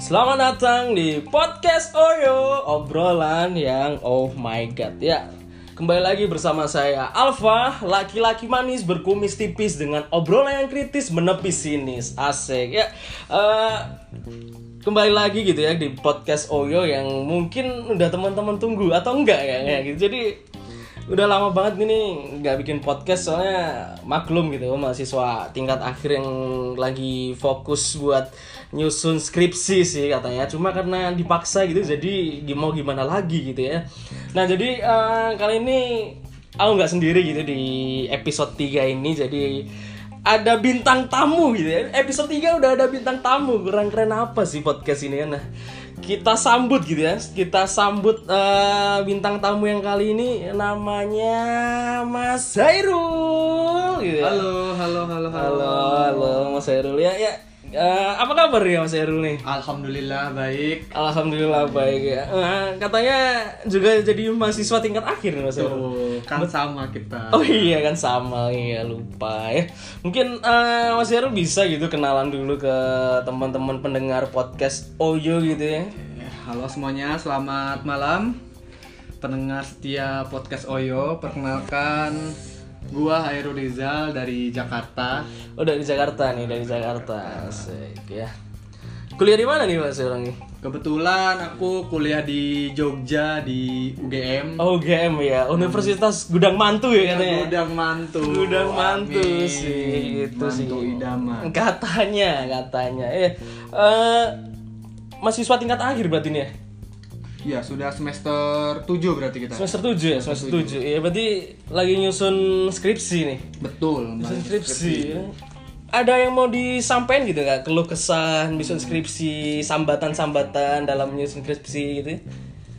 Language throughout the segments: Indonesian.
Selamat datang di podcast Oyo obrolan yang oh my god ya. Kembali lagi bersama saya Alfa, laki-laki manis berkumis tipis dengan obrolan yang kritis menepis sinis. Asik ya. Eh, kembali lagi gitu ya di podcast Oyo yang mungkin udah teman-teman tunggu atau enggak ya, ya gitu. Jadi udah lama banget ini nggak bikin podcast soalnya maklum gitu mahasiswa tingkat akhir yang lagi fokus buat nyusun skripsi sih katanya. Cuma karena dipaksa gitu jadi mau gimana lagi gitu ya. Nah jadi eh, kali ini aku nggak sendiri gitu di episode 3 ini jadi ada bintang tamu gitu ya. Episode 3 udah ada bintang tamu kurang keren apa sih podcast ini ya? Nah kita sambut gitu ya. Kita sambut eh, bintang tamu yang kali ini namanya Mas Zairul gitu ya. Halo, halo, halo, halo. Halo Mas Zairul. Ya ya Eh, apa kabar ya Mas Zairul nih Alhamdulillah baik. Alhamdulillah baik ya Eh, katanya juga jadi mahasiswa tingkat akhir nih Mas Zairul Tuh, kan sama kita. Oh iya kan sama iya lupa ya. Mungkin eh, Mas Heru bisa gitu kenalan dulu ke teman-teman pendengar podcast Oyo gitu ya. Halo semuanya, selamat malam. Pendengar setia podcast Oyo, perkenalkan gua Hairul Rizal dari Jakarta. Oh dari Jakarta nih dari Jakarta. Asik ya. Kuliah di mana nih Mas Heru nih? Kebetulan aku kuliah di Jogja di UGM. Oh UGM ya, Universitas Gudang Mantu ya katanya. Gudang mantu. Gudang Mantu Amin. sih itu sih. Mantu idaman. Katanya, katanya. Eh, eh mahasiswa tingkat akhir berarti nih ya? Ya, sudah semester 7 berarti kita. Semester 7 ya, semester 7. Iya, berarti lagi nyusun skripsi nih. Betul, Nyusun Mbak. skripsi. Ada yang mau disampaikan gitu nggak? Keluh kesah, nyusun skripsi, sambatan-sambatan dalam nyusun skripsi gitu.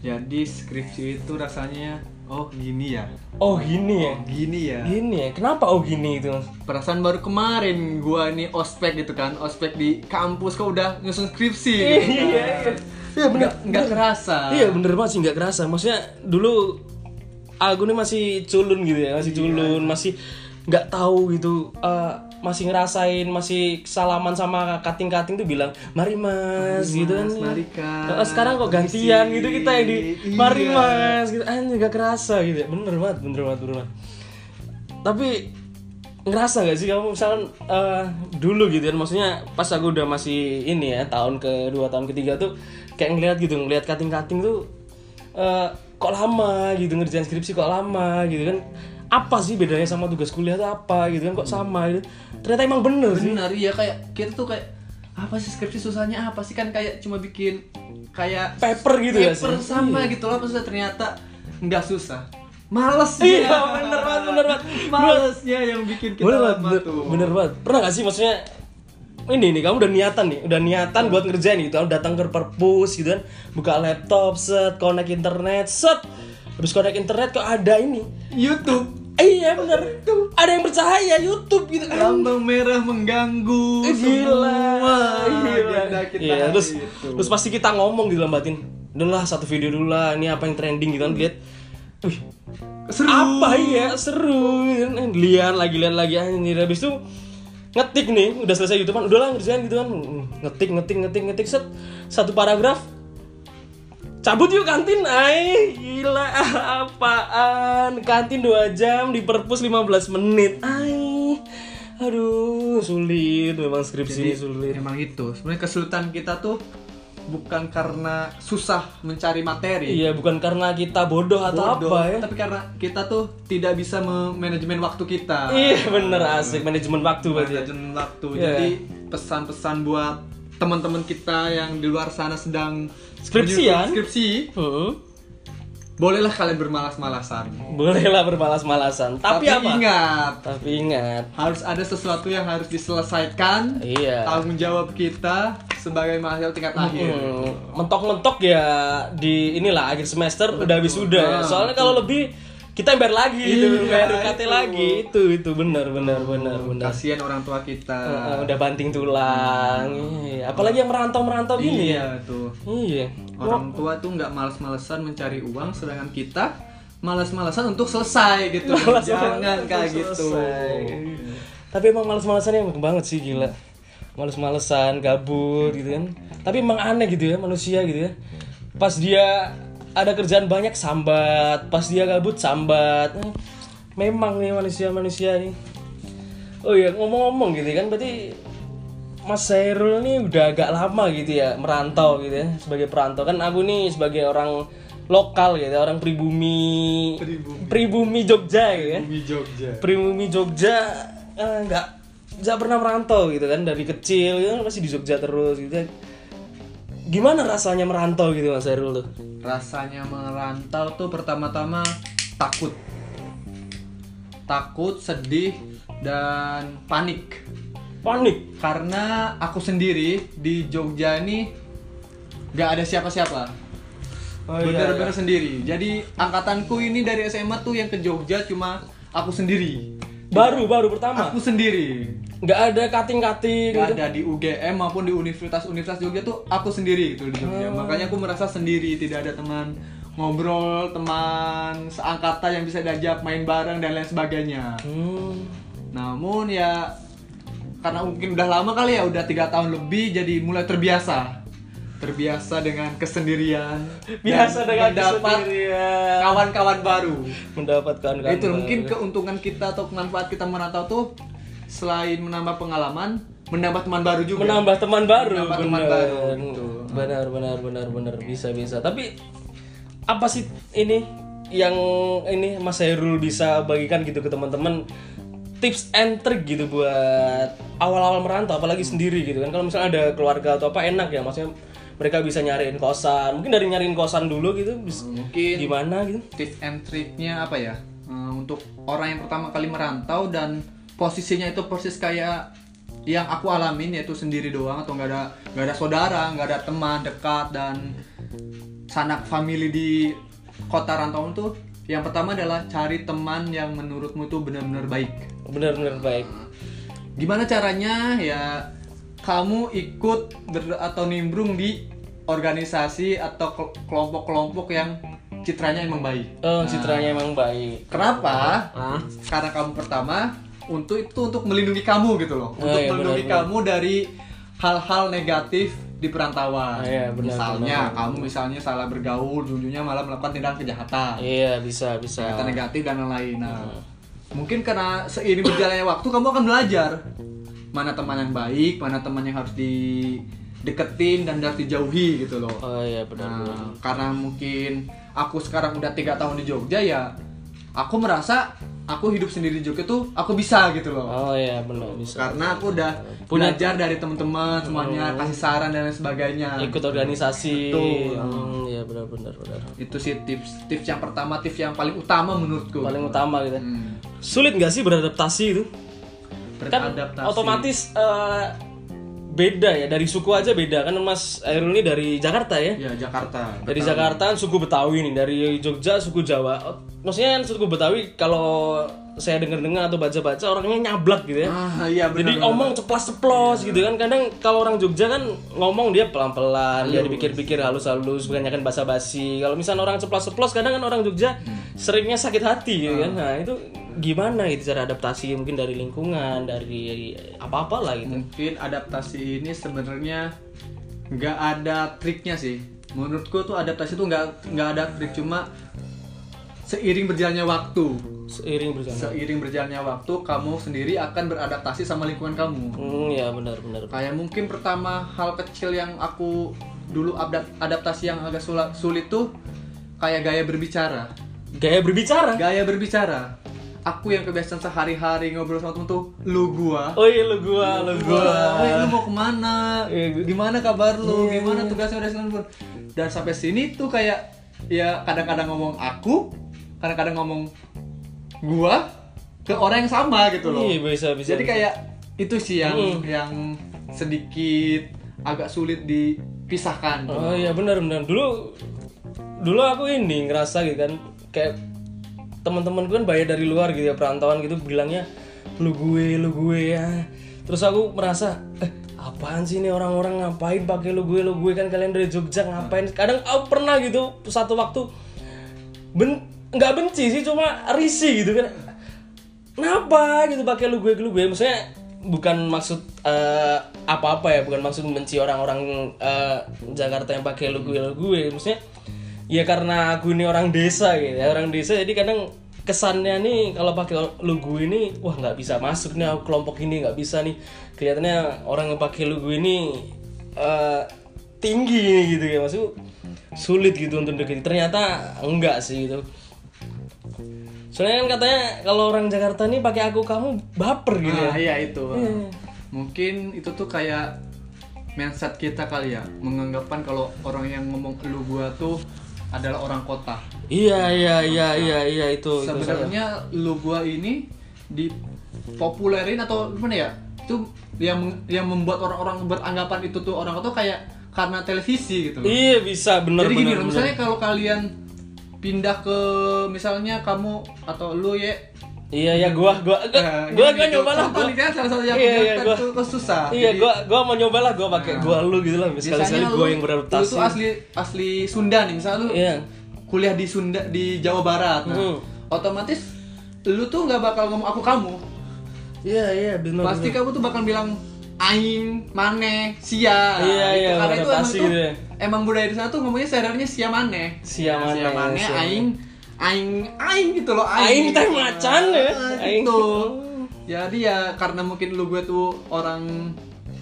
Jadi skripsi itu rasanya oh gini ya. Oh, gini ya. Gini ya. Gini ya. Kenapa oh gini itu? perasaan baru kemarin gua nih ospek gitu kan ospek di kampus kok udah nyusun skripsi gitu kan. Iya, iya. Iya, bener. nggak nggak kerasa Iya, bener banget sih nggak kerasa. Maksudnya dulu aku nih masih culun gitu ya, masih culun, masih nggak tahu gitu. eh, masih ngerasain, masih salaman sama kating-kating tuh bilang, mari mas, gitu kan. Mari. Eh, sekarang kok gantian gitu kita yang di, Iya. mari mas, gitu. Anjir nggak kerasa gitu ya. Bener banget, bener banget, bener banget. Tapi ngerasa gak sih kamu misalkan eh, dulu gitu kan maksudnya pas aku udah masih ini ya tahun kedua tahun ketiga tuh kayak ngeliat gitu ngeliat kating-kating tuh eh, kok lama gitu ngerjain skripsi kok lama gitu kan. Apa sih bedanya sama tugas kuliah tuh apa gitu kan kok sama gitu. Ternyata emang bener sih. Benar iya kayak kita tuh kayak apa sih skripsi susahnya apa sih? Kan kayak cuma bikin kayak paper gitu ya sih. paper sama gitu loh maksudnya ternyata nggak susah. Males iya bener banget bener banget. Malesnya yang bikin kita bener banget lama bener, tuh. bener banget. Pernah gak sih maksudnya ini nih kamu udah niatan nih udah niatan buat ngerjain gitu. Kamu datang ke perpus gitu kan buka laptop set connect internet set. Habis connect internet kok ada ini? YouTube. Iya bener. Ada yang bercahaya YouTube gitu. Kan lambang merah mengganggu Eh, gila. semua. Gila. agenda kita Iya, hari terus itu. terus pasti kita ngomong gitu lah batin udah lah satu video dulu lah ini apa yang trending gitu kan lihat. Wih seru. apa ya seru. Gitu lihat lagi lihat lagi anjir. Habis itu ngetik nih udah selesai YouTube kan udah lah ngerjain gitu kan. Ngetik ngetik ngetik ngetik set. Satu paragraf. Cabut yuk kantin. Ay gila apaan? Kantin 2 jam di perpus 15 menit. Ay aduh sulit. Memang skripsi ini sulit. emang itu. Sebenarnya kesulitan kita tuh bukan karena susah mencari materi iya bukan karena kita bodoh atau bodoh, apa ya tapi karena kita tuh tidak bisa manajemen waktu kita iya bener asik manajemen waktu berarti ya. manajemen waktu Iya. jadi pesan-pesan buat teman-teman kita yang di luar sana sedang Skripsian. skripsi Hmm. Bolehlah kalian bermalas-malasan. Bolehlah bermalas-malasan. Tapi, apa? ingat. Tapi ingat. Harus ada sesuatu yang harus diselesaikan. Iya. Tanggung jawab kita sebagai mahasiswa tingkat akhir. Hmm, mentok-mentok ya di inilah akhir semester udah wisuda. Nah, soalnya kalau lebih kita yang bayar lagi gitu Iya, bayar UKT itu. lagi. Itu itu. Benar benar benar benar. Kasihan orang tua kita. Eh, udah banting tulang. Iya. apalagi yang merantau merantau gini ya. iya tuh iya. Orang tua tuh nggak males-malesan mencari uang sedangkan kita males-malesan untuk selesai gitu. Malas jangan kayak gitu. selesai. tapi emang males-malesannya emang banget sih gila. Males-malesan gabut gitu kan. Tapi emang aneh gitu ya manusia gitu ya. Pas dia ada kerjaan banyak sambat. Pas dia gabut sambat. Eh, memang nih manusia-manusia nih oh iya ngomong-ngomong gitu kan berarti Mas Sairul nih udah agak lama gitu ya merantau gitu ya sebagai perantau. Kan aku nih sebagai orang lokal gitu ya, orang pribumi. Pribumi. pribumi Jogja gitu ya. Bumi Jogja. pribumi Jogja eh, nggak nggak pernah merantau gitu kan dari kecil. Gitu kan masih di Jogja terus gitu. Gimana rasanya merantau gitu Mas Sairul tuh Rasanya merantau tuh pertama-tama takut. Takut, sedih, dan panik. panik Karena aku sendiri di Jogja ini gak ada siapa-siapa. oh, iya, Bener-bener sendiri. Jadi angkatanku ini dari SMA tuh yang ke Jogja cuma aku sendiri. Baru baru pertama Aku sendiri. nggak ada kating-kating Gak gitu. ada di UGM maupun di universitas-universitas Jogja tuh aku sendiri gitu di Jogja. Makanya aku merasa sendiri, tidak ada teman ngobrol, teman seangkatan yang bisa diajak main bareng dan lain sebagainya. Hmm. Namun ya karena mungkin udah lama kali ya, udah tiga tahun lebih, jadi mulai terbiasa, terbiasa dengan kesendirian, biasa dengan mendapat kesendirian kawan-kawan baru. mendapatkan Nah, itu mungkin keuntungan kita atau manfaat kita merantau tuh selain menambah pengalaman, menambah teman baru juga. menambah teman baru Menambah teman bener. baru, gitu. benar benar benar benar bisa bisa tapi apa sih ini yang ini Mas Hairul bisa bagikan gitu ke teman-teman tips and trick gitu buat awal-awal merantau apalagi sendiri gitu kan. Kalau misalnya ada keluarga atau apa enak ya. Maksudnya mereka bisa nyariin kosan. Mungkin dari nyariin kosan dulu gitu bis- Mungkin gimana gitu. tips and triknya apa ya? Eh, untuk orang yang pertama kali merantau dan posisinya itu persis kayak yang aku alamin yaitu sendiri doang atau nggak ada nggak ada saudara nggak ada teman dekat dan sanak family di kota rantauan tuh yang pertama adalah cari teman yang menurutmu tuh benar-benar baik benar-benar baik gimana caranya ya kamu ikut ber- atau nimbrung di organisasi atau kel- kelompok-kelompok yang citranya emang baik oh citranya emang baik Kenapa? Ah. Karena kamu pertama untuk itu untuk melindungi kamu gitu loh. Oh, untuk iya, melindungi benar, kamu dari hal-hal negatif di perantauan. Ah, iya, benar, misalnya benar. kamu misalnya salah bergaul, junjunya malah melakukan tindakan kejahatan, iya bisa bisa tindakan negatif dan lain-lain. Nah, mungkin karena seiring berjalannya waktu kamu akan belajar mana teman yang baik, mana teman yang harus dideketin dan harus dijauhi gitu loh. oh iya benar Nah, karena mungkin aku sekarang udah tiga tahun di Jogja ya, aku merasa aku hidup sendiri di Jogja tuh aku bisa gitu loh. oh iya benar bisa Karena aku udah Punya- belajar dari teman-teman semuanya kasih saran dan lain sebagainya. ikut organisasi Betul. Hmm, iya benar benar benar Itu sih tips tips yang pertama, tips yang paling utama menurutku. paling utama gitu Hmm. sulit nggak sih beradaptasi itu kan Beradaptasi. otomatis eh, beda ya dari suku aja beda kan Mas Airul ini dari Jakarta ya Ya Jakarta. dari Jakarta kan suku Betawi nih dari Jogja suku Jawa maksudnya kan suku Betawi kalau saya dengar-dengar atau baca-baca orangnya nyablak gitu ya Ah iya benar. Jadi omong ceplas-ceplos gitu kan. Kadang kalau orang Jogja kan ngomong dia pelan-pelan, dia dipikir-pikir halus-halus, bukannya kan basa-basi. Kalau misalnya orang ceplas-ceplos kadang kan orang Jogja seringnya sakit hati gitu kan. Nah, itu gimana gitu cara adaptasi mungkin dari lingkungan, dari apa-apa lah gitu. Mungkin adaptasi ini sebenarnya nggak ada triknya sih. Menurutku tuh adaptasi tuh nggak nggak ada trik cuma seiring berjalannya waktu. Seiring berjalan. Seiring berjalannya waktu, kamu sendiri akan beradaptasi sama lingkungan kamu. Hmm, ya benar benar. Kayak mungkin pertama hal kecil yang aku dulu adap- adaptasi yang agak sulit tuh kayak gaya berbicara. Gaya berbicara. Gaya berbicara. Aku yang kebiasaan sehari-hari ngobrol sama temen tuh lu gua. Oh iya lu gua, lu gua. Woi, lu mau ke mana? Iya, Gimana kabar lu? Gimana tugasnya udah selesai? Dan sampai sini tuh kayak ya kadang-kadang ngomong aku, kadang-kadang ngomong gua ke orang yang sama gitu loh. Iya, bisa bisa. Jadi bisa. kayak itu sih yang Hmm. yang sedikit agak sulit dipisahkan. Oh iya benar benar. Dulu dulu aku ini ngerasa gitu kan kayak teman-teman gue kan bayar dari luar gitu ya perantauan gitu bilangnya lu gue lu gue ya. Terus aku merasa eh apaan sih ini orang-orang ngapain pakai lu gue lu gue kan kalian dari Jogja ngapain? Kadang aku pernah gitu satu waktu ben nggak benci sih cuma risih gitu kan. kenapa gitu pakai lu gue lu gue maksudnya bukan maksud eh, apa-apa ya bukan maksud membenci orang-orang eh, Jakarta yang pakai lu gue lu gue maksudnya ya karena aku ini orang desa gitu ya orang desa jadi kadang kesannya nih kalau pakai lu gue ini wah nggak bisa masuk nih aku kelompok ini nggak bisa nih kelihatannya orang yang pakai lu gue ini eh, tinggi nih gitu ya maksud sulit gitu untuk deketi ternyata enggak sih gitu Soalnya kan katanya kalau orang Jakarta nih pakai aku kamu baper gitu ya. Nah, iya itu. Mungkin itu tuh kayak mindset kita kali ya, menganggapan kalau orang yang ngomong lu gua tuh adalah orang kota. Iya iya iya iya iya itu. itu. Sebenarnya lu gua ini dipopulerin atau gimana ya? Itu yang yang membuat orang-orang beranggapan itu tuh orang kota kayak karena televisi gitu loh. Iya bisa bener Jadi bener. gini loh, bener. misalnya kalau kalian pindah ke misalnya kamu atau lu ya Iya ya gua gua gua, eh, gua, gua nyoba lah. Gua, kan salah satu yang Iya, iya, gua- ke susah. iya Jadi, gua gua mau nyoba lah gua pakai Nah. gua lu gitu lah. Sekali sekali biasanya gua yang beradaptasi. Lu tuh asli asli Sunda nih, misalnya lu Iya. kuliah di Sunda di Jawa Barat. Nah, Hmm. otomatis lu tuh nggak bakal ngomong aku kamu. Iya iya benar. Pasti kamu tuh bakal bilang aing, mane, sia. Iya, Gitu. iya, Karena itu emang tuh gitu ya. emang budaya di sana tuh ngomongnya mane. Sia mane, sia mane, sia mane. aing, aing, aing gitu loh, Aing teh macan ya. Ah, Aing. Gitu. Jadi ya karena mungkin lu gue tuh orang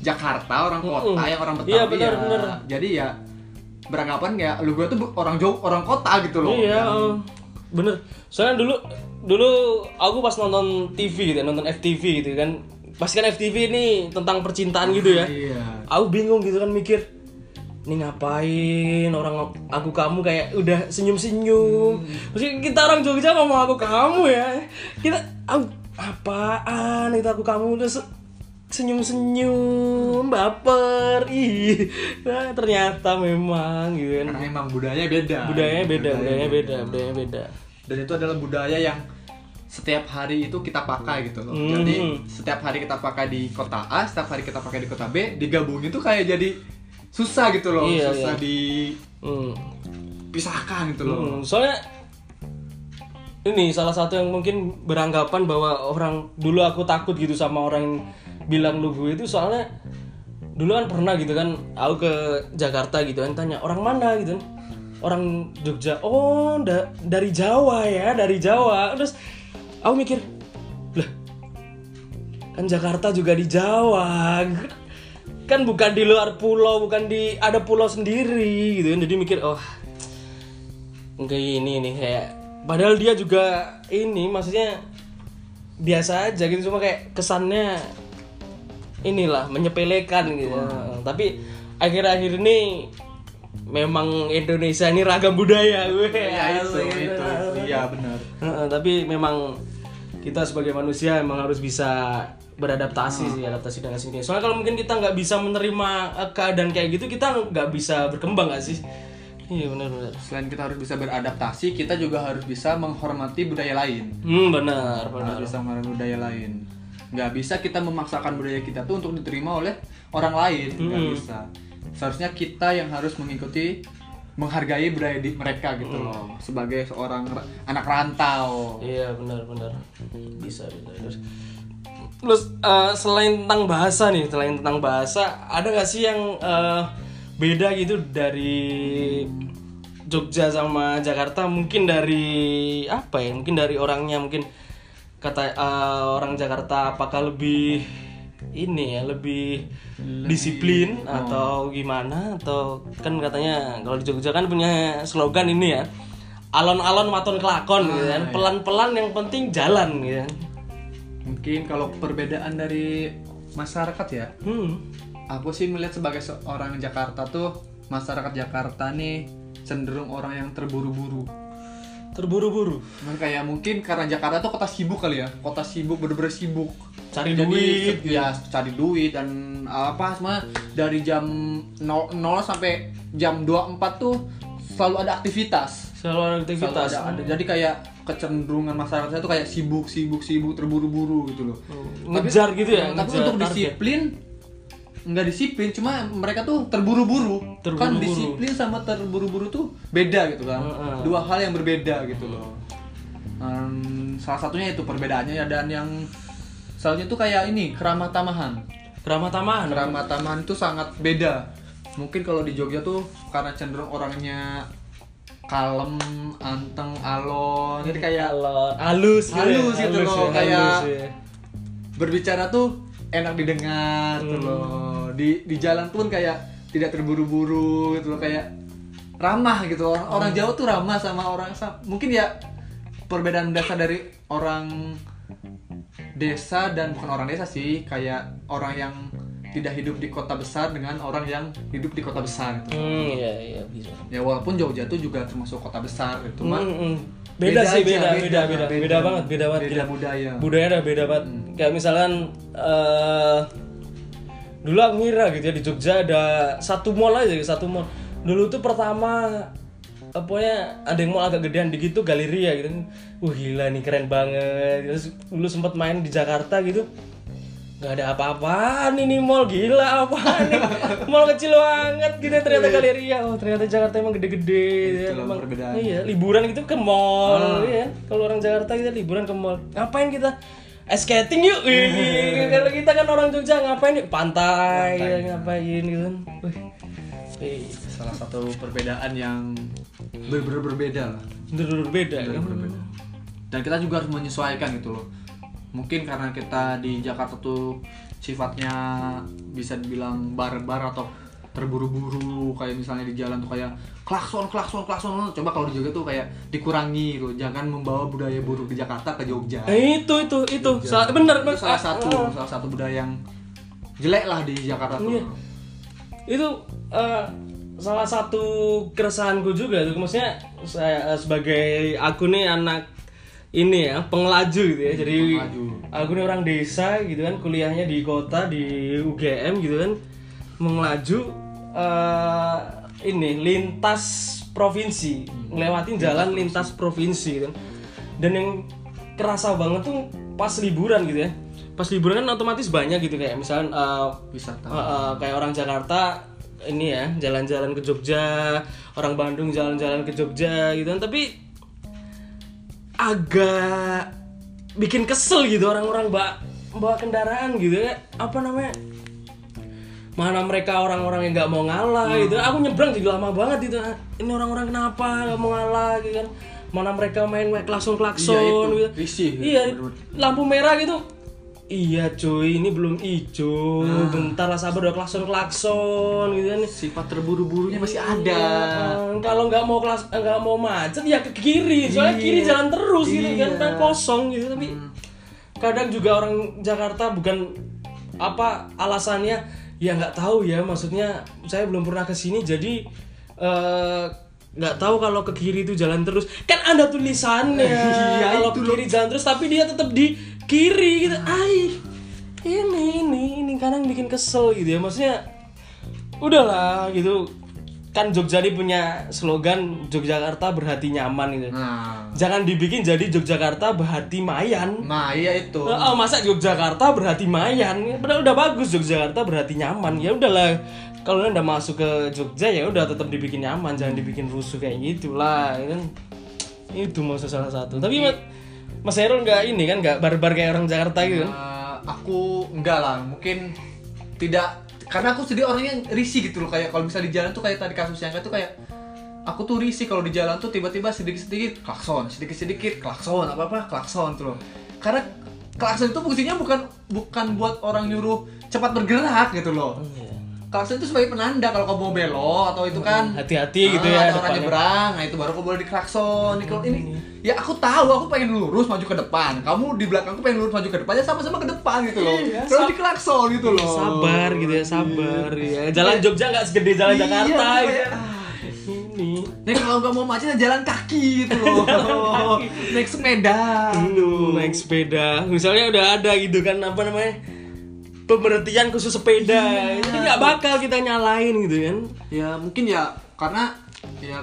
Jakarta, orang kota, Mm-mm. yang orang Betawi Iya, benar, ya. benar. Jadi ya beranggapan ya lu gue tuh orang jauh orang kota gitu loh. Iya, Yang- oh. bener. Soalnya dulu dulu aku pas nonton TV gitu, ya, nonton FTV gitu kan. Pasti kan FTV ini tentang percintaan gitu ya. Iya. Aku bingung gitu kan mikir, ini ngapain orang aku kamu kayak udah senyum-senyum. Maksudnya kita orang Jogja ngomong aku kamu ya. Kita aku apaan itu aku kamu udah se- senyum-senyum baper ih nah, ternyata memang gitu kan Karena memang budayanya beda. budayanya beda Budayanya budayanya beda budayanya beda dan itu adalah budaya yang setiap hari itu kita pakai gitu loh. Hmm. Jadi setiap hari kita pakai di kota A, setiap hari kita pakai di kota B, digabungin tuh kayak jadi susah gitu loh, Iya, susah iya. Hmm. dipisahkan gitu loh. Hmm, soalnya ini salah satu yang mungkin beranggapan bahwa orang dulu aku takut gitu sama orang yang bilang lu gue itu soalnya dulu kan pernah gitu kan aku ke Jakarta gitu kan tanya orang mana gitu kan orang Jogja oh da- dari Jawa ya dari Jawa terus aku mikir lah kan Jakarta juga di Jawa kan bukan di luar pulau bukan di ada pulau sendiri gitu kan. Jadi mikir oh enggak ini nih kayak padahal dia juga ini maksudnya biasa aja gitu cuma kayak kesannya inilah menyepelekan gitu. Tapi akhir-akhir ini memang Indonesia ini ragam budaya gue Iya itu, itu. Iya benar. Heeh, tapi memang kita sebagai manusia emang harus bisa beradaptasi sih adaptasi dengan sini soalnya kalau mungkin kita nggak bisa menerima eh, keadaan kayak gitu kita nggak bisa berkembang gak sih iya benar-benar Selain kita harus bisa beradaptasi, kita juga harus bisa menghormati budaya lain. hmm benar benar Harus bisa menghormati budaya lain. Nggak bisa kita memaksakan budaya kita tuh untuk diterima oleh orang lain. Nggak Hmm. bisa. Seharusnya kita yang harus mengikuti menghargai budaya di mereka gitu Hmm. loh sebagai seorang ra- anak rantau Iya benar benar bisa bisa. bisa. Terus eh, selain tentang bahasa nih, selain tentang bahasa, ada gak sih yang eh, beda gitu dari Jogja sama Jakarta? Mungkin dari apa ya? Mungkin dari orangnya, mungkin kata eh, orang Jakarta apakah lebih ini ya, lebih disiplin atau gimana? Atau kan katanya kalau di Jogja kan punya slogan ini ya. Alon-alon maton kelakon gitu kan. Pelan-pelan yang penting jalan gitu kan. Mungkin kalau perbedaan dari masyarakat ya Hmm. aku sih melihat sebagai seorang Jakarta tuh masyarakat Jakarta nih cenderung orang yang terburu-buru Terburu-buru. Cuman kayak mungkin karena Jakarta tuh kota sibuk kali ya kota sibuk bener-bener sibuk Cari Jadi, duit. ya cari duit dan apa semua dari jam 0, 0 sampai jam 24 tuh selalu ada aktivitas Selalu ada selalu aktivitas. ada, ada. jadi kayak kecenderungan masyarakat saya tuh kayak sibuk sibuk sibuk terburu-buru gitu loh. Ngejar gitu ya, tapi ngejar untuk disiplin nggak disiplin cuma mereka tuh terburu-buru. Kan Terburu-buru. disiplin sama terburu-buru tuh beda gitu kan. Dua hal yang berbeda gitu loh. Em, salah satunya itu perbedaannya ya dan yang selanjutnya itu kayak ini keramah tamahan. Keramah tamahan. keramah tamahan itu sangat beda. Mungkin kalau di Jogja tuh karena cenderung orangnya kalem anteng alon jadi kayak Alon. halus gitu ya, Halus gitu halus loh, ya, kayak- halus ya. berbicara tuh enak didengar tuh Hmm. loh di di jalan pun kayak tidak terburu-buru gitu loh kayak ramah gitu orang, orang Hmm. Jawa tuh ramah sama orang mungkin ya perbedaan dasar dari orang desa dan bukan orang desa sih kayak orang yang tidak hidup di kota besar dengan orang yang hidup di kota besar gitu. Hmm, iya iya bisa. Ya walaupun Jogja tuh juga termasuk kota besar gitu, cuma Hmm, hmm. Beda, sih, aja, beda, beda, beda, beda, banget, beda banget. Beda gila. budaya. Budaya ada beda banget. Kayak misalkan eh dulu aku ngira gitu ya di Jogja ada satu mall aja, satu mall. Dulu tuh pertama eh, pokoknya ada yang mall agak gedean dikit tuh Galeria gitu. Wah gila nih keren banget. Terus dulu sempat main di Jakarta gitu. Gak ada apa-apaan ini mall gila apaan nih mall kecil banget gitu ternyata Galeria oh ternyata Jakarta emang gede-gede Itulah emang perbedaan. iya liburan gitu ke mall Ah. ya kalau orang Jakarta kita liburan ke mall. Ngapain kita? Ice skating yuk kalau kita kan orang Jogja ngapain yuk? Pantai, ya, ngapain gitu kan? Salah satu perbedaan yang berbeda lah. Bener-bener beda kan? berbeda. Dan kita juga harus menyesuaikan gitu loh mungkin karena kita di Jakarta tuh sifatnya bisa dibilang bar-bar atau terburu-buru kayak misalnya di jalan tuh kayak klakson klakson klakson. Coba kalau di Jogja tuh kayak dikurangi loh jangan membawa budaya buruk di Jakarta ke Jogja. Eh, itu itu itu. Salah bener itu salah ah, satu ah. salah satu budaya yang jelek lah di Jakarta tuh. Iya. itu eh, salah satu keresahanku juga tuh. Maksudnya saya eh, sebagai aku nih anak ini ya pengelaju gitu ya. Jadi pengelaju. aku nih orang desa gitu kan kuliahnya di kota di UGM gitu kan. Mengelaju eh, ini lintas provinsi. Ngelewatin jalan lintas provinsi kan. Dan yang kerasa banget tuh pas liburan gitu ya. Pas liburan kan otomatis banyak gitu kayak misalnya eh, wisata. Uh, uh, kayak orang Jakarta ini ya jalan-jalan ke Jogja, orang Bandung jalan-jalan ke Jogja gitu kan. Tapi agak bikin kesel gitu orang-orang bawa bawa kendaraan gitu ya. Apa namanya? Mana mereka orang-orang yang nggak mau ngalah gitu. Aku nyebrang juga lama banget itu. Ini orang-orang kenapa nggak mau ngalah gitu kan. Mana mereka main klakson klakson Iya, itu. gitu. Risih, Iya, lampu merah gitu. Iya cuy, ini belum hijau. Nah. Bentar lah sabar udah klakson klakson gitu kan. sifat terburu-burunya masih ada Eh, kalau nggak mau kelas nggak mau macet ya ke kiri. Soalnya Iya. kiri jalan terus gitu kan, Iya. kan kosong gitu. Tapi kadang juga orang Jakarta bukan apa alasannya ya nggak tahu ya. Maksudnya saya belum pernah ke sini jadi eh, nggak tahu kalau ke kiri itu jalan terus. Kan ada tulisannya Iya, kalau ke kiri jalan terus tapi dia tetap di kiri gitu. Ai. Ini ini ini kadang bikin kesel gitu ya. Maksudnya udahlah gitu. Kan Jogja ini punya slogan Yogyakarta berhati nyaman gitu. Nah. Jangan dibikin jadi Yogyakarta berhati mayan. Nah iya itu. Oh, masa Yogyakarta berhati mayan? Padahal udah bagus Yogyakarta berhati nyaman. Ya udahlah kalau udah masuk ke Jogja ya udah tetap dibikin nyaman jangan dibikin rusuh kayak gitulah ya kan? Itu maksud salah satu. Tapi Mas Herul nggak ini kan nggak barbar kayak orang Jakarta gitu kan? Eh, aku enggak lah mungkin tidak karena aku sendiri orangnya risih gitu loh kayak kalau bisa di jalan tuh kayak tadi kasus yang tuh kayak aku tuh risih kalau di jalan tuh tiba-tiba sedikit-sedikit klakson sedikit-sedikit klakson apa apa klakson tuh loh. Karena klakson itu fungsinya bukan bukan buat orang nyuruh cepat bergerak gitu loh. Iya. Klakson itu sebagai penanda kalau kamu mau belok atau itu kan. Hati-hati gitu Ah, ya ada orang nyebrang. Nah itu baru aku boleh diklakson Ini ini ya aku tahu aku pengen lurus maju ke depan. Kamu di belakangku pengen lurus maju ke depan ya sama-sama ke depan gitu loh. Iya, terus diklakson gitu loh. sabar gitu ya sabar. Ya jalan Jogja nggak segede jalan Iya, Jakarta gitu. ah, ini. Nih kalau nggak mau macet ya jalan kaki gitu loh. Naik sepeda. Aduh, naik sepeda. Misalnya udah ada gitu kan apa namanya pemberhentian khusus sepeda Iya. jadi nggak bakal kita nyalain gitu kan ya mungkin ya karena ya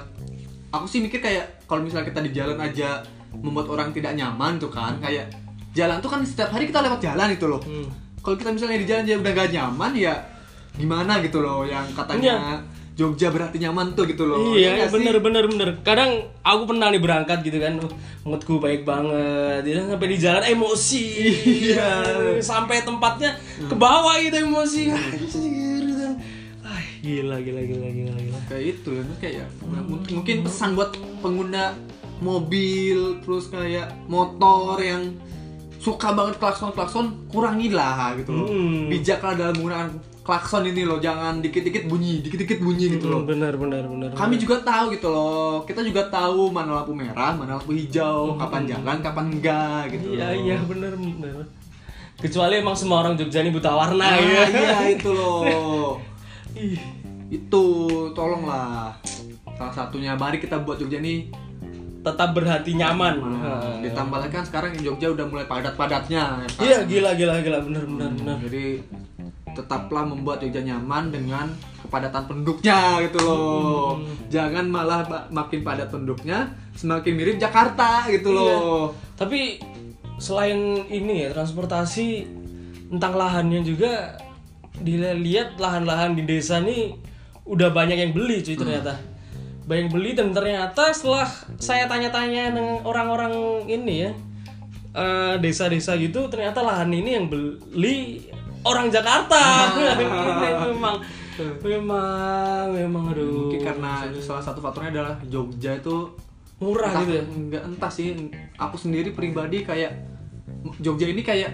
aku sih mikir kayak kalau misalnya kita di jalan aja membuat orang tidak nyaman tuh kan kayak jalan tuh kan setiap hari kita lewat jalan itu loh Hmm. kalau kita misalnya di jalan aja udah gak nyaman ya gimana gitu loh yang katanya Iya. Jogja berarti nyaman tuh gitu loh. Iya, nggak sih? bener bener bener. Kadang aku pernah nih berangkat gitu kan, moodku baik banget. Dia sampai di jalan emosi. Iya. Sampai tempatnya ke bawah itu emosi. Anjir. Ah, gila gila gila gila gila. Kayak itu ya, kayak m- mungkin pesan buat pengguna mobil terus kayak motor yang suka banget klakson klakson kurangilah gitu loh. Hmm. Bijaklah dalam menggunakan klakson ini loh, jangan dikit-dikit bunyi, dikit-dikit bunyi gitu loh. Hmm, benar benar benar. Kami juga tahu gitu loh. Kita juga tahu mana lampu merah, mana lampu hijau, kapan jalan, kapan enggak gitu. Iya loh. iya benar benar. Kecuali emang semua orang Jogja ini buta warna Nah, ya. iya itu loh. Itu tolonglah. Salah satunya mari kita buat Jogja nih Tetap berhati nyaman. Nah, ditambah lagi kan sekarang Jogja udah mulai padat-padatnya? Iya gila gila gila benar benar benar. Jadi tetaplah membuat Jogja nyaman dengan kepadatan penduduknya gitu loh. Jangan malah makin padat penduduknya semakin mirip Jakarta gitu loh. Tapi selain ini ya transportasi tentang lahannya juga dilihat lahan-lahan di desa nih udah banyak yang beli cuy ternyata. Banyak yang beli dan ternyata setelah saya tanya-tanya dengan orang-orang ini ya eh, desa-desa gitu ternyata lahan ini yang beli orang Jakarta. memang memang memang aduh. Mungkin karena salah satu faktornya adalah Jogja itu murah entah, gitu ya. Enggak entah sih. Aku sendiri pribadi kayak Jogja ini kayak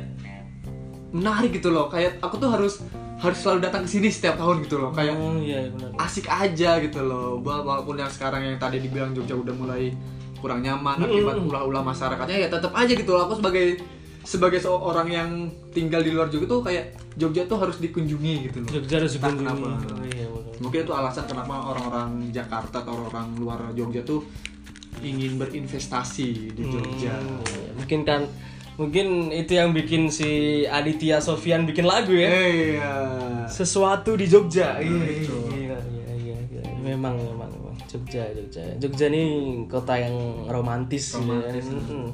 menarik gitu loh. Kayak aku tuh harus harus selalu datang ke sini setiap tahun gitu loh. Kayak Oh iya benar. asik aja gitu loh Wala- walaupun yang sekarang yang tadi dibilang Jogja udah mulai kurang nyaman akibat ulah-ulah masyarakatnya ya tetap aja gitu loh aku sebagai sebagai seorang yang tinggal di luar Jogja tuh kayak Jogja tuh harus dikunjungi gitu loh Jogja harus dikunjungi. kenapa. Oh, iya benar. mungkin itu alasan kenapa orang-orang Jakarta atau orang luar Jogja tuh ingin berinvestasi di Jogja Hmm, iya. Mungkin kan mungkin itu yang bikin si Aditya Sofian bikin lagu ya. iya Sesuatu di Jogja. Iya, iya, iya, iya, iya. Memang, memang, memang. Jogja, Jogja. Jogja ini kota yang romantis. Romantis. Ya. Mm-mm.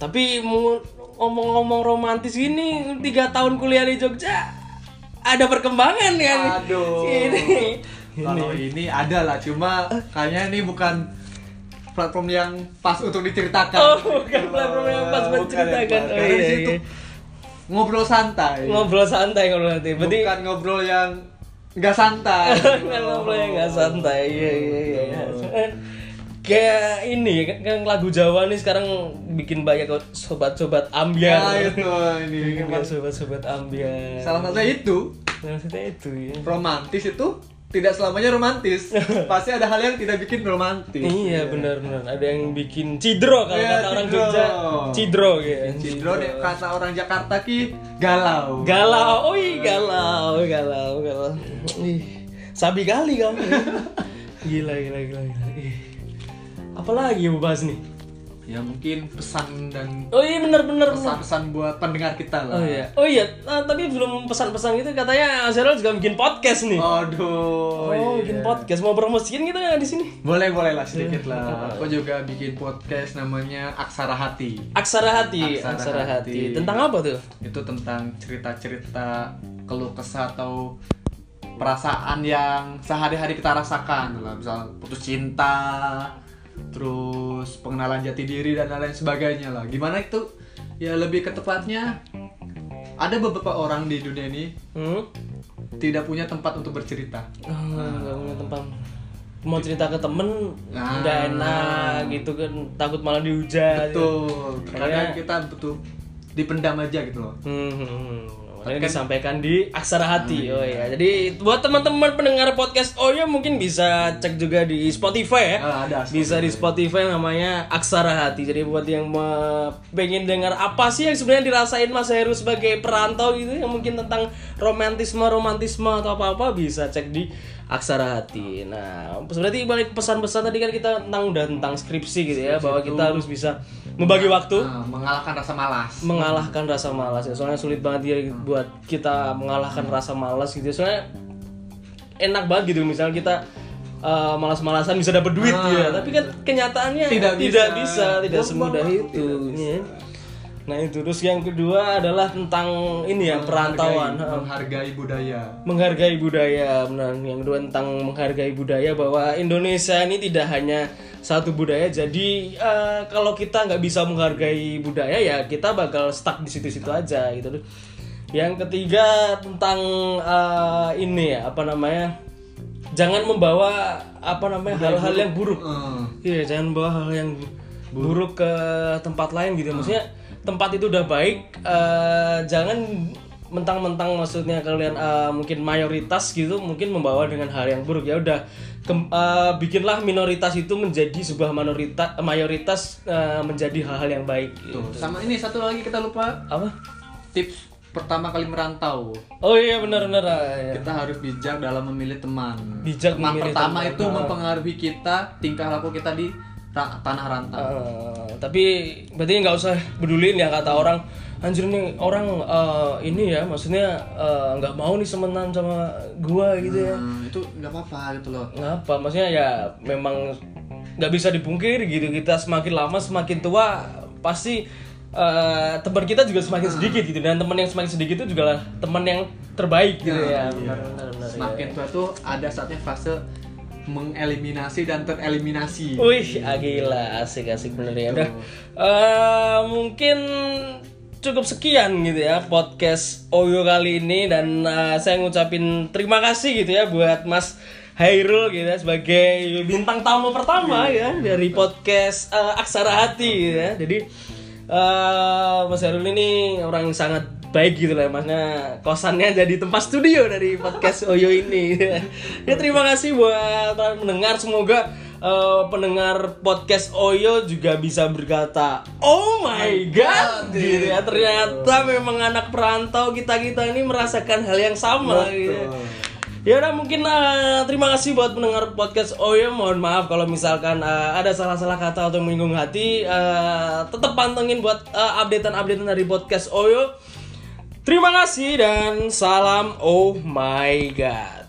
Tapi mau- ngomong-ngomong romantis gini, tiga tahun kuliah di Jogja, ada perkembangan kan? Aduh. Ini. Kalau ini ada lah, cuma kayaknya ini bukan platform yang pas untuk diceritakan. Oh, bukan platform yang pas Bukan menceritakan. yang pas. Oh, Karena iya, di situ iya. ngobrol santai. Ngobrol santai ngobrol nanti. Berarti Bukan ngobrol yang nggak santai. kan ngobrol yang nggak santai iya iya iya iya. Kayak ini kan, lagu Jawa nih sekarang bikin banyak sobat-sobat ambiar Nah, itu ini. bikin sobat-sobat ambiar Salah satunya itu maksudnya itu ya romantis itu tidak selamanya romantis. Pasti ada hal yang tidak bikin romantis. iya benar benar ada yang bikin cidro kalau Iya, kata orang cidro. Jogja cidro gitu Cidro nih kata orang Jakarta ki galau. galau iya galau galau galau Ih, sabi kali kamu ya. gila gila gila, gila. Ih. Apalagi yang mau bahas nih Ya mungkin pesan dan oh iya benar benar pesan-pesan buat pendengar kita lah. Oh iya, oh iya. Nah, tapi belum pesan-pesan gitu katanya Azerul juga bikin podcast nih. Aduh. Oh, iya. bikin podcast mau promosiin gitu di sini? Boleh boleh lah sedikit lah. Aku juga bikin podcast namanya Aksara Hati. Aksara hati, Aksara aksara, hati. Hati. Tentang apa tuh? Itu tentang cerita-cerita keluh kesah atau perasaan yang sehari-hari kita rasakan lah misal putus cinta terus pengenalan jati diri dan lain sebagainya lah gimana itu ya lebih ke tepatnya ada beberapa orang di dunia ini Hmm? tidak punya tempat untuk bercerita Oh, nggak punya tempat. Mau cerita ke temen Nah. nggak enak gitu kan takut malah dihujat. betul Makanya- kadang kita butuh dipendam aja gitu loh Hmm, hmm, hmm. Makanya disampaikan di Aksara Hati. Oh iya. Jadi buat teman-teman pendengar podcast Oh ya mungkin bisa cek juga di Spotify ya. Ah, ada Bisa di Spotify namanya Aksara Hati. Jadi buat yang pengen dengar apa sih yang sebenarnya dirasain Mas Heru sebagai perantau gitu yang mungkin tentang romantisme romantisme atau apa-apa bisa cek di Aksara Hati. Nah, berarti balik pesan-pesan tadi kan kita tentang udah tentang skripsi gitu ya bahwa kita harus bisa membagi waktu Nah, mengalahkan rasa malas mengalahkan rasa malas ya soalnya sulit banget ya buat kita mengalahkan rasa malas gitu soalnya enak banget gitu misalnya kita uh, malas-malasan bisa dapat duit Ah. ya tapi kan kenyataannya Tidak tidak bisa. bisa, tidak semudah itu tidak bisa. ya. Nah itu terus yang kedua adalah tentang ini ya perantauan, Menghargai- budaya menghargai budaya, benar. Yang kedua tentang menghargai budaya bahwa Indonesia ini tidak hanya satu budaya. Jadi eh, kalau kita nggak bisa menghargai budaya ya kita bakal stuck di situ-situ aja gitu. Yang ketiga tentang eh, ini ya apa namanya? Jangan membawa apa namanya hal-hal yang buruk Iya, jangan bawa hal yang buruk ke tempat lain gitu. Maksudnya tempat itu udah baik, eh, jangan mentang-mentang maksudnya kalian eh, mungkin mayoritas gitu mungkin membawa dengan hal yang buruk ya udah eh, bikinlah minoritas itu menjadi sebuah minoritas mayoritas eh, menjadi hal-hal yang baik gitu. tuh. sama ini satu lagi kita lupa apa tips pertama kali merantau oh iya benar-benar ah, ya. kita harus bijak dalam memilih teman Bijak teman memilih pertama teman. itu Ah. mempengaruhi kita tingkah laku kita di ra- tanah rantau. Eh, tapi berarti nggak usah pedulin ya kata orang. Anjir nih orang eh, ini ya maksudnya eh, nggak mau nih semenan sama gua gitu ya. Hmm, itu nggak apa-apa gitu loh. Ngapa maksudnya ya memang nggak bisa dipungkiri gitu. Kita semakin lama semakin tua pasti eh, teman kita juga semakin sedikit gitu. Dan teman yang semakin sedikit itu juga lah teman yang terbaik gitu ya, benar benar benar ya. semakin tua tuh ada saatnya fase mengeliminasi dan tereliminasi. Wih, ah, gila, asik asik bener ya. Udah, eh, mungkin cukup sekian gitu ya podcast Oyo kali ini. Dan eh, saya ngucapin terima kasih gitu ya buat Mas Hairul gitu ya sebagai bintang tamu pertama ya dari podcast eh, Aksara Hati gitu ya. Jadi eh, Mas Hairul ini orang yang sangat baik gitu lah maksudnya kosannya jadi tempat studio dari podcast Oyo ini ya terima kasih buat para pendengar semoga eh, pendengar podcast Oyo juga bisa berkata oh my god gitu ya ternyata memang anak perantau kita kita ini merasakan hal yang sama gitu ya. Ya udah mungkin eh, terima kasih buat pendengar podcast Oyo. Mohon maaf kalau misalkan eh, ada salah-salah kata atau menyinggung hati. Eh, tetap pantengin buat eh, updatean-updatean dari podcast Oyo. Terima kasih dan salam oh my god.